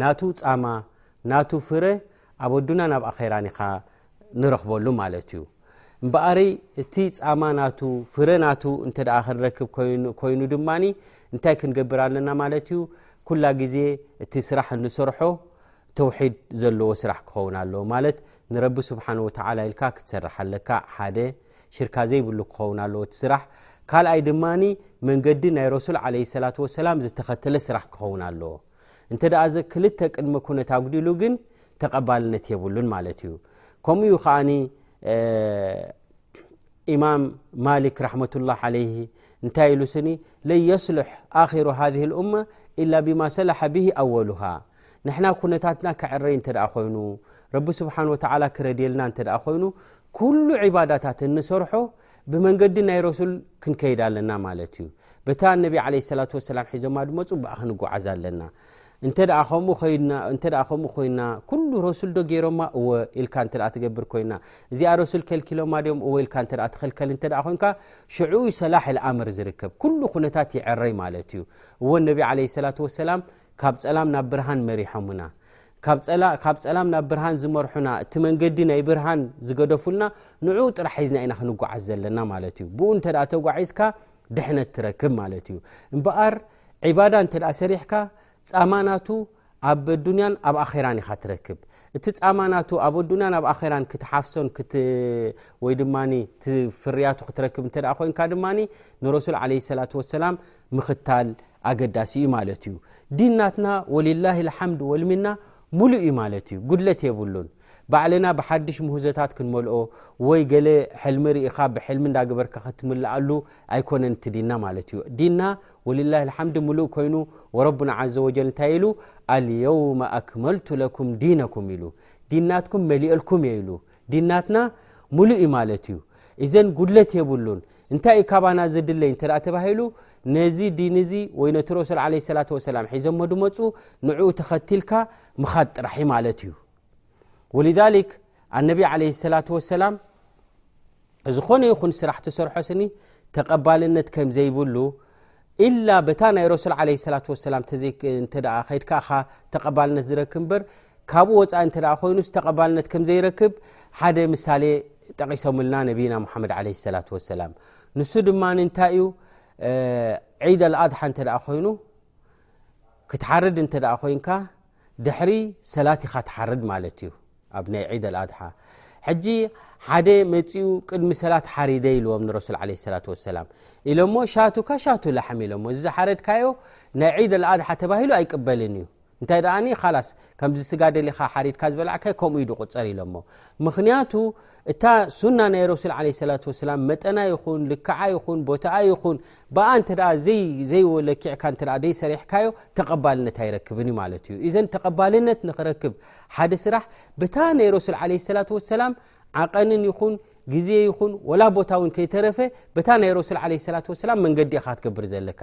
ናቱ ጻማ ናቱ ፍረ ኣብ ኣዱና ናብ ኣኼራን ኢኻ ንረኽበሉ ማለት እዩ እምበኣርይ እቲ ፃማ ናቱ ፍረ ናቱ እንተ ደኣ ክንረክብ ኮይኑ ድማ እንታይ ክንገብር ኣለና ማለት እዩ ኩላ ግዜ እቲ ስራሕ እንሰርሖ ተውሒድ ዘለዎ ስራሕ ክኸውን ኣለዎ ማለት ንረቢ ስብሓን ወተዓላ ኢልካ ክትሰርሓ ኣለካ ሓደ ሽርካ ዘይብሉ ክኸውን ኣለዎ እቲ ስራሕ ካልኣይ ድማ መንገዲ ናይ ረሱል ለ ሰላት ወሰላም ዝተኸተለ ስራሕ ክኸውን ኣለዎ እንተ ደኣ ዘ ክልተ ቅድሚ ኩነት ኣጉዲሉ ግን ተቐባልነት የብሉን ማለት እዩ ከምኡ ዩ ከዓኒ ኢማም ማሊክ ራሕመة ላه ለይ እንታይ ኢሉ ስኒ ለየስልሕ ኣኪሩ ሃ እማ ኢላ ብማ ሰላሓ ብሂ ኣወሉሃ ንሕና ኩነታትና ክዕረይ እንተ ኮይኑ ረቢ ስብሓን ወተዓላ ክረድየልና እንተ ኮይኑ ኩሉ ዕባዳታት እንሰርሖ ብመንገዲ ናይ ረሱል ክንከይድ ኣለና ማለት እዩ በታ ነቢ ለ ሰላ ሰላም ሒዞማ ድማ ፅቡኣ ክንጓዓዝ ኣለና እተ ከምኡ ኮይና ኩሉ ረሱል ዶ ገይሮማ እወ ኢልካ እተ ትገብር ኮይና እዚኣ ረሱል ከልኪሎማ ድም እወ ኢልካ እተ ትኸልከል እተ ኮንካ ሽዑ ሰላሕ ልኣምር ዝርከብ ኩሉ ኩነታት ይዕረይ ማለት እዩ እወ ነቢ ለ ሰላ ወሰላም ካብ ጸላም ናብ ብርሃን መሪሖምና ካብ ጸላም ናብ ብርሃን ዝመርሑና እቲ መንገዲ ናይ ብርሃን ዝገደፉልና ንዕኡ ጥራሕ ሒዝና ኢና ክንጓዓዝ ዘለና ማለት እዩ ብኡ እንተ ተጓዒዝካ ድሕነት ትረክብ ማለት እዩ እምበኣር ዕባዳ እንተ ሰሪሕካ ፃማናቱ ኣብ ኣዱንያን ኣብ ኣኼራን ኢኻ ትረክብ እቲ ፃማናቱ ኣብ ኣዱንያን ኣብ ኣኼራን ክትሓፍሶን ወይ ድማ ፍርያቱ ክትረክብ እንተ ኮይንካ ድማ ንረሱል ዓለ ሰላት ወሰላም ምኽታል ኣገዳሲ እዩ ማለት እዩ ዲን ናትና ወልላሂ ልሓምድ ወልሚና ሙሉእ እዩ ማለት እዩ ጉድለት የብሉን ባዕልና ብሓድሽ ምህዞታት ክንመልኦ ወይ ገለ ሕልሚ ርኢኻ ብሕልሚ እዳግበርካ ክትምልኣሉ ኣይኮነን እቲ ዲና ማለት እዩ ዲና ወልላ ሓምዲ ምሉእ ኮይኑ ወረብና ዘ ወጀል እንታይ ኢሉ ኣልየውመ ኣክመልቱ ለኩም ዲነኩም ኢሉ ዲናትኩም መሊኦልኩም እየ ኢሉ ዲናትና ሙሉእ እዩ ማለት እዩ እዘን ጉድለት የብሉን እንታይ እዩ ካባና ዝድለይ እንተ ተባሂሉ ነዚ ዲን እዚ ወይ ነቲ ረሱል ለ ሰላት ወሰላም ሒዘሞ ድመፁ ንዕኡ ተኸትልካ ምኻድ ጥራሕ ማለት እዩ ወልሊክ ኣነቢ ለ ሰላት ወሰላም ዝኾነ ይኹን ስራሕ ትሰርሖ ስኒ ተቐባልነት ከም ዘይብሉ ኢላ በታ ናይ ረሱል ዓለ ሰላት ወሰላም እተ ከይድካ እኻ ተቐባልነት ዝረክብ እምበር ካብኡ ወፃኢ እንተ ኮይኑ ተቐባልነት ከም ዘይረክብ ሓደ ምሳሌ ጠቒሶምልና ነቢና ሙሓመድ ዓለ ሰላት ወሰላም ንሱ ድማ እንታይ እዩ ዒድ ኣልኣድሓ እንተ ኮይኑ ክትሓርድ እንተ ኮይንካ ድሕሪ ሰላት ኢኻ ትሓርድ ማለት እዩ ኣብ ናይ ዒድ ኣልኣድሓ ሕጂ ሓደ መፂኡ ቅድሚ ሰላት ሓሪደ ኢልዎም ንረሱል ዓለ ሰላት ወሰላም ኢሎሞ ሻቱ ካ ሻቱ ላሓሚ ኢሎሞ እዚ ዝሓረድካዮ ናይ ዒድ ኣልኣድሓ ተባሂሉ ኣይቅበልን እዩ እንታይ ደኣ ኻላስ ከምዚ ስጋ ደሊኻ ሓሪድካ ዝበላዕካዩ ከምኡ ዩ ድቁፀር ኢሎሞ ምኽንያቱ እታ ሱና ናይ ረሱል ለ ሰላ ሰላም መጠና ይኹን ልክዓ ይኹን ቦታኣ ይኹን ብኣ እተ ዘይለኪዕካ ዘይሰሪሕካዮ ተቐባልነት ኣይረክብን እዩ ማለት እዩ እዘን ተቐባልነት ንክረክብ ሓደ ስራሕ ብታ ናይ ረሱል ለ ሰላ ሰላም ዓቐንን ይኹን ግዜ ይኹን ወላ ቦታ እውን ከይተረፈ ብታ ናይ ረሱል ለ ሰላ ሰላም መንገዲ ኢካ ክትገብር ዘለካ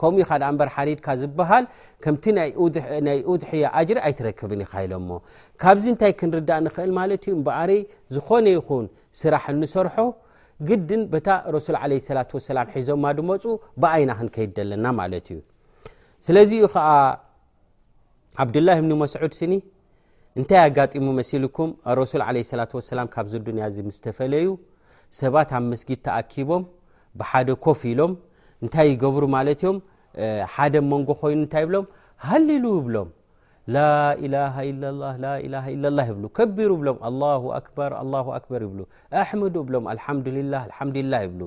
ከምኡ ኢኻ ድኣ እምበር ሓሪድካ ዝበሃል ከምቲ ናይ ኡድሕያ ኣጅሪ ኣይትረክብን ኢኻ ኢሎሞ ካብዚ እንታይ ክንርዳእ ንኽእል ማለት እዩ እምበኣርይ ዝኾነ ይኹን ስራሕ እንሰርሖ ግድን በታ ረሱል ዓለ ሰላት ወሰላም ሒዞማ ድመፁ ብኣይና ክንከይድ ዘለና ማለት እዩ ስለዚ ዩ ከዓ ዓብድላህ እብኒ መስዑድ ስኒ እንታይ ኣጋጢሙ መሲልኩም ረሱል ለ ሰላት ወሰላም ካብዚ ዱንያ እዚ ምስ ተፈለዩ ሰባት ኣብ መስጊድ ተኣኪቦም ብሓደ ኮፍ ኢሎም እንታይ ይገብሩ ማለት እዮም ሓደ መንጎ ኮይኑ እንታይ ይብሎም ሃሊሉ ይብሎም ላላ ላላ ይብሉ ከቢሩ ብሎም ኣላ ኣክበር ኣላ ኣክበር ይብሉ ኣሕመዱ ብሎም ኣልሓምዱላ ሓምዱላ ይብሉ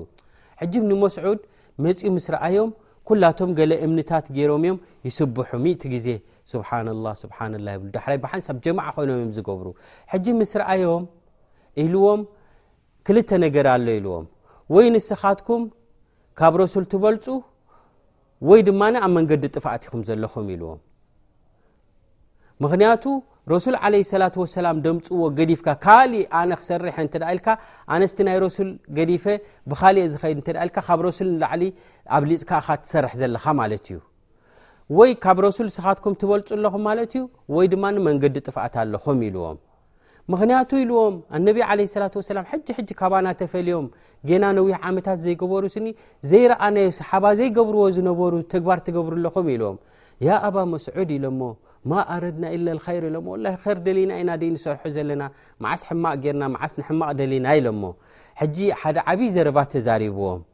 ሕጂ ንመስዑድ መፂኡ ምስ ረኣዮም ኩላቶም ገለ እምንታት ገይሮም እዮም ይስብሑ ሚእቲ ግዜ ስብሓንላ ስብሓንላ ይብሉ ዳሕራይ ብሓንሳብ ጀማዓ ኮይኖም እዮም ዝገብሩ ሕጂ ምስ ረኣዮም ኢልዎም ክልተ ነገር ኣሎ ኢልዎም ወይ ንስኻትኩም ካብ ረሱል ትበልፁ ወይ ድማ ኣብ መንገዲ ጥፋእት ኢኹም ዘለኹም ኢልዎም ምክንያቱ ረሱል ዓለ ሰላት ወሰላም ደምፅዎ ገዲፍካ ካልእ ኣነ ክሰርሐ እንተ ኢልካ ኣነስቲ ናይ ረሱል ገዲፈ ብካልእ ዝኸይድ እተ ኢልካ ካብ ረሱል ንላዕሊ ኣብሊፅካ ኻ ትሰርሕ ዘለኻ ማለት እዩ ወይ ካብ ረሱል ስኻትኩም ትበልፁ ኣለኹም ማለት እዩ ወይ ድማ መንገዲ ጥፍኣት ኣለኹም ኢልዎም ምክንያቱ ኢልዎም ኣነቢ ለ ላ ሰላ ሕጂ ሕጂ ካባና ተፈልዮም ጌና ነዊሕ ዓመታት ዘይገበሩ ስኒ ዘይረኣናዮ ሰሓባ ዘይገብርዎ ዝነበሩ ተግባር ትገብሩ ኣለኹም ኢልዎም ያ ኣባ መስዑድ ኢሎሞ ማ ኣረድና ኢለ ኸይር ኢሎሞ ላ ኸር ደሊና ኢና ደ ንሰርሑ ዘለና መዓስ ሕማቅ ጌርና መዓስ ንሕማቅ ደሊና ኢሎሞ ሕጂ ሓደ ዓብይ ዘረባ ተዛሪብዎም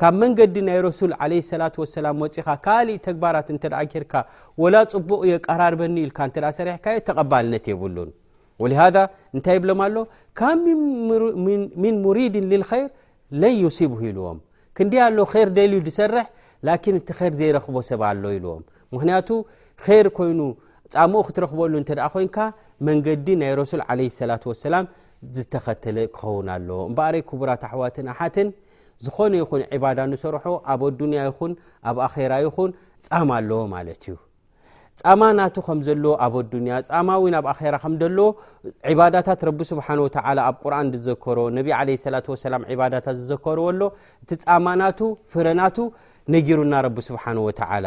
ካብ መንገዲ ናይ ረሱል ለ ሰላት ወሰላም ወፂኻ ካሊእ ተግባራት እተ ጌርካ ወላ ፅቡቕ እዮ ቀራርበኒ ኢልካ እተ ሰሪሕካዮ ተቐባልነት የብሉን ወሃ እንታይ ይብሎም ኣሎ ካብ ምን ሙሪድን ልልኸይር ለን ዩሲቡ ኢልዎም ክንደ ኣሎ ር ደልዩ ዝሰርሕ ላኪን እቲ ር ዘይረኽቦ ሰብ ኣሎ ኢልዎም ምክንያቱ ር ኮይኑ ፃምኡ ክትረኽበሉ እተ ኮይንካ መንገዲ ናይ ረሱል ለ ሰላት ወሰላም ዝተኸተለ ክኸውን ኣለዎ እበኣረይ ክቡራት ኣሕዋትን ኣሓትን ዝኾነ ይኹን ዕባዳ ንሰርሖ ኣብ ኣዱንያ ይኹን ኣብ ኣኼራ ይኹን ፃማ ኣለዎ ማለት እዩ ፃማ ናቱ ከም ዘለዎ ኣብ ኣዱንያ ፃማ ውን ኣብ ኣራ ከም ዘለዎ ዕባዳታት ረቢ ስብሓን ወተላ ኣብ ቁርን ዝዘከሮ ነቢ ለ ሰላ ሰላም ዕባዳታት ዝዘከርዎ ኣሎ እቲ ፃማ ናቱ ፍረናቱ ነጊሩና ረቢ ስብሓን ወተላ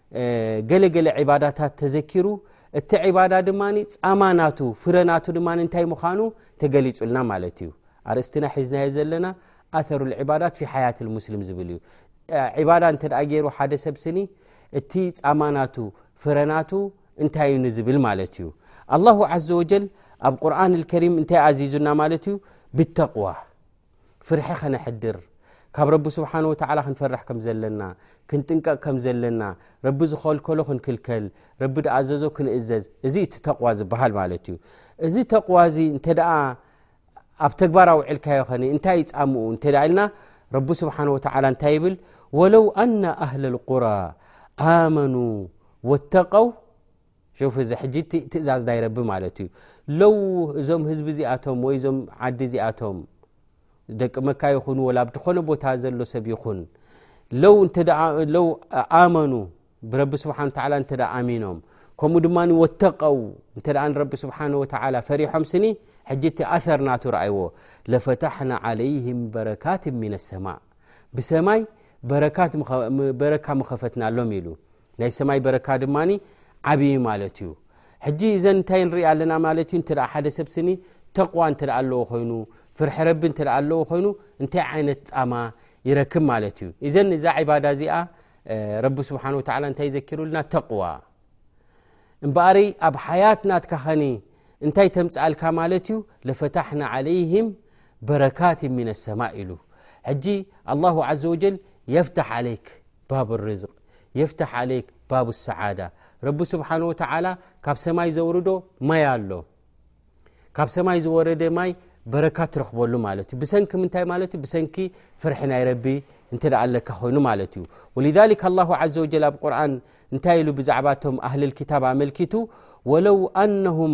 ገለገለ ዕባዳታት ተዘኪሩ እቲ ዕባዳ ድማ ፃማ ናቱ ፍረ ናቱ ድማ እንታይ ምዃኑ ተገሊፁልና ማለት እዩ ኣርእስትና ሒዝናዮ ዘለና ኣሩ ዕባዳት ፊ ሓያት ሙስሊም ዝብል እዩ ዕባዳ እንተ ገይሩ ሓደ ሰብ ስኒ እቲ ፃማ ናቱ ፍረ ናቱ እንታይ እዩ ንዝብል ማለት እዩ ኣላሁ ዘ ወጀል ኣብ ቁርን ከሪም እንታይ ኣዚዙና ማለት እዩ ብተቕዋ ፍርሒ ከነሕድር ካብ ረቢ ስብሓን ወተላ ክንፈርሕ ከም ዘለና ክንጥንቀቕ ከም ዘለና ረቢ ዝኸልከሎ ክንክልከል ረቢ ድኣዘዞ ክንእዘዝ እዚ እቲ ተቕዋ ዝበሃል ማለት እዩ እዚ ተቕዋ እዚ እንተ ኣብ ተግባር ኣውዕልካዮ ኸ እንታይ ይፃምኡ እንተ ኢልና ረቢ ስብሓን ወተላ እንታይ ይብል ወለው ኣና ኣህል ቁራ ኣመኑ ወተቀው ሹፍ እዚ ሕጂ እቲ ትእዛዝ ናይ ረቢ ማለት እዩ ለው እዞም ህዝቢ እዚኣቶም ወይ እዞም ዓዲ እዚኣቶም ደቂ መካ ይኹኑ ወላ ኣብ ድኾነ ቦታ ዘሎ ሰብ ይኹን ለው እተ ለው ኣመኑ ብረቢ ስብሓን ወተዓላ እንተ ኣሚኖም ከምኡ ድማ ወተቀው እንተ ንረቢ ስብሓን ወተዓላ ፈሪሖም ስኒ ሕጂ እቲ ኣር ናቱ ረኣይዎ ለፈታሕና ዓለይህም በረካት ምነ ሰማእ ብሰማይ በረካ ምኸፈትናሎም ኢሉ ናይ ሰማይ በረካ ድማ ዓብዪ ማለት እዩ ሕጂ እዘን እንታይ ንርኢ ኣለና ማለት እዩ እተ ሓደ ሰብ ስኒ ተቕዋ እተ ኣለዎ ኮይኑ ፍርሒ ረቢ እተ ኣለዎ ኮይኑ እንታይ ዓይነት ፃማ ይረክብ ማለት እዩ እዘን እዛ ዕባዳ እዚኣ ረቢ ስብሓን ወተላ እንታይ ዘኪሩልና ተቕዋ እምበኣሪ ኣብ ሓያት ናትካ ኸኒ እንታይ ተምፅኣልካ ማለት እዩ ለፈታሕና ዓለይህም በረካት ምነሰማእ ኢሉ ሕጂ ኣላሁ ዘ ወጀል የፍታሕ ዓለይክ ባብ ርዝቅ የፍታሕ ዓለይክ ባብ ሰዓዳ ረቢ ስብሓን ወተዓላ ካብ ሰማይ ዘውርዶ ማይ ኣሎ ካብ ሰማይ ዝወረደ ማይ በረካት ትረክበሉ ማለት እዩ ብሰንኪ ምንታይ ማለት እዩ ብሰንኪ ፍርሒ ናይ ረቢ እንተ ኣለካ ኮይኑ ማለት እዩ ወልሊክ ኣላ ዘ ወጀል ኣብ ቁርን እንታይ ኢሉ ብዛዕባ እቶም ኣህልልክታብ ኣመልኪቱ ወለው ኣነሁም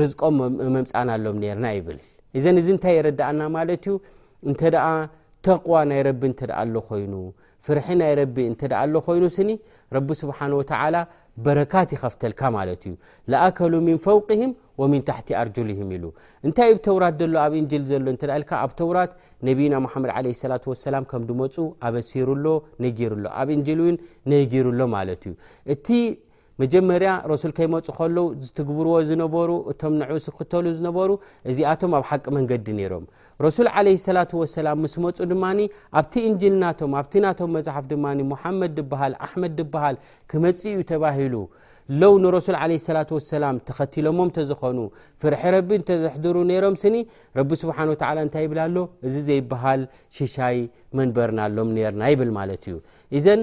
ርዝቆም መምፃእናሎም ነርና ይብል እዘን እዚ እንታይ የረዳእና ማለት እዩ እንተ ተቕዋ ናይ ረቢ እንተ ኣሎ ኮይኑ ፍርሒ ናይ ረቢ እንተ ኣሎ ኮይኑ ስኒ ረቢ ስብሓን ወተዓላ በረካት ይኸፍተልካ ማለት እዩ ለኣከሉ ምን ፈውቅህም ወምን ታሕቲ ኣርጁልህም ኢሉ እንታይ ብ ተውራት ዘሎ ኣብ እንጅል ዘሎ እተ ልካ ኣብ ተውራት ነቢና ሙሓመድ ለ ሰላ ወሰላም ከም ድመፁ ኣበሲሩ ኣሎ ነጊሩ ኣሎ ኣብ እንጅል እውን ነጊሩ ኣሎ ማለት እዩ መጀመርያ ረሱል ከይመፁ ከለዉ ዝትግብርዎ ዝነበሩ እቶም ንዑ ዝክተሉ ዝነበሩ እዚኣቶም ኣብ ሓቂ መንገዲ ነይሮም ረሱል ዓለ ሰላት ወሰላም ምስ መፁ ድማ ኣብቲ እንጅል ናቶም ኣብቲ ናቶም መፅሓፍ ድማ ሙሓመድ ድበሃል ኣሕመድ ድበሃል ክመፅ እዩ ተባሂሉ ለው ንረሱል ዓለ ሰላት ወሰላም ተኸቲሎሞም ተዝኾኑ ፍርሒ ረቢ እንተዘሕድሩ ነይሮም ስኒ ረቢ ስብሓን ወተላ እንታይ ይብል ኣሎ እዚ ዘይበሃል ሽሻይ መንበርና ኣሎም ነርና ይብል ማለት እዩ እዘን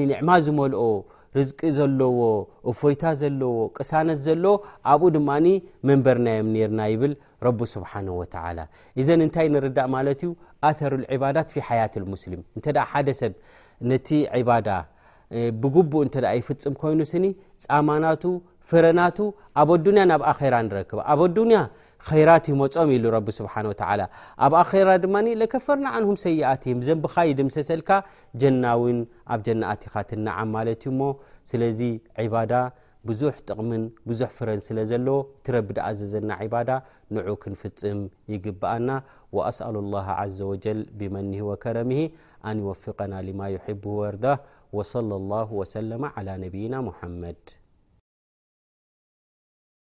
ኒዕማ ዝመልኦ ርዝቂ ዘለዎ እፎይታ ዘለዎ ቅሳነት ዘለዎ ኣብኡ ድማ መንበርናዮም ነርና ይብል ረቢ ስብሓን ወተላ እዘን እንታይ ንርዳእ ማለት እዩ ኣሩ ዕባዳት ፊ ሓያት ሙስሊም እንተ ሓደ ሰብ ነቲ ዕባዳ ብግቡእ እንተ ይፍፅም ኮይኑ ስኒ ፃማናቱ ፍረናቱ ኣብ ኣዱንያ ናብ ኣራ ንረክብ ኣብ ኣዱንያ ኸራት ይመፆም ኢሉ ረቢ ስብሓን ወተላ ኣብ ኣራ ድማ ለከፈርና ዓንሁም ሰይኣት እም ዘንብኻ ይድምሰሰልካ ጀና ውን ኣብ ጀና ኣቲኻ ትናዓም ማለት እዩ እሞ ስለዚ ዒባዳ ብዙሕ ጥቕምን ብዙሕ ፍረን ስለ ዘለዎ ትረቢ ድኣዘዘና ዒባዳ ንዑ ክንፍፅም ይግብኣና ወኣስኣሉ ላሃ ዓዘ ወጀል ብመኒሂ ወከረምሂ ኣንወፍቀና ልማ ዩሕብሁ ወርዳ ወሰለ ላሁ ወሰለማ ዓላ ነብይና ሙሓመድ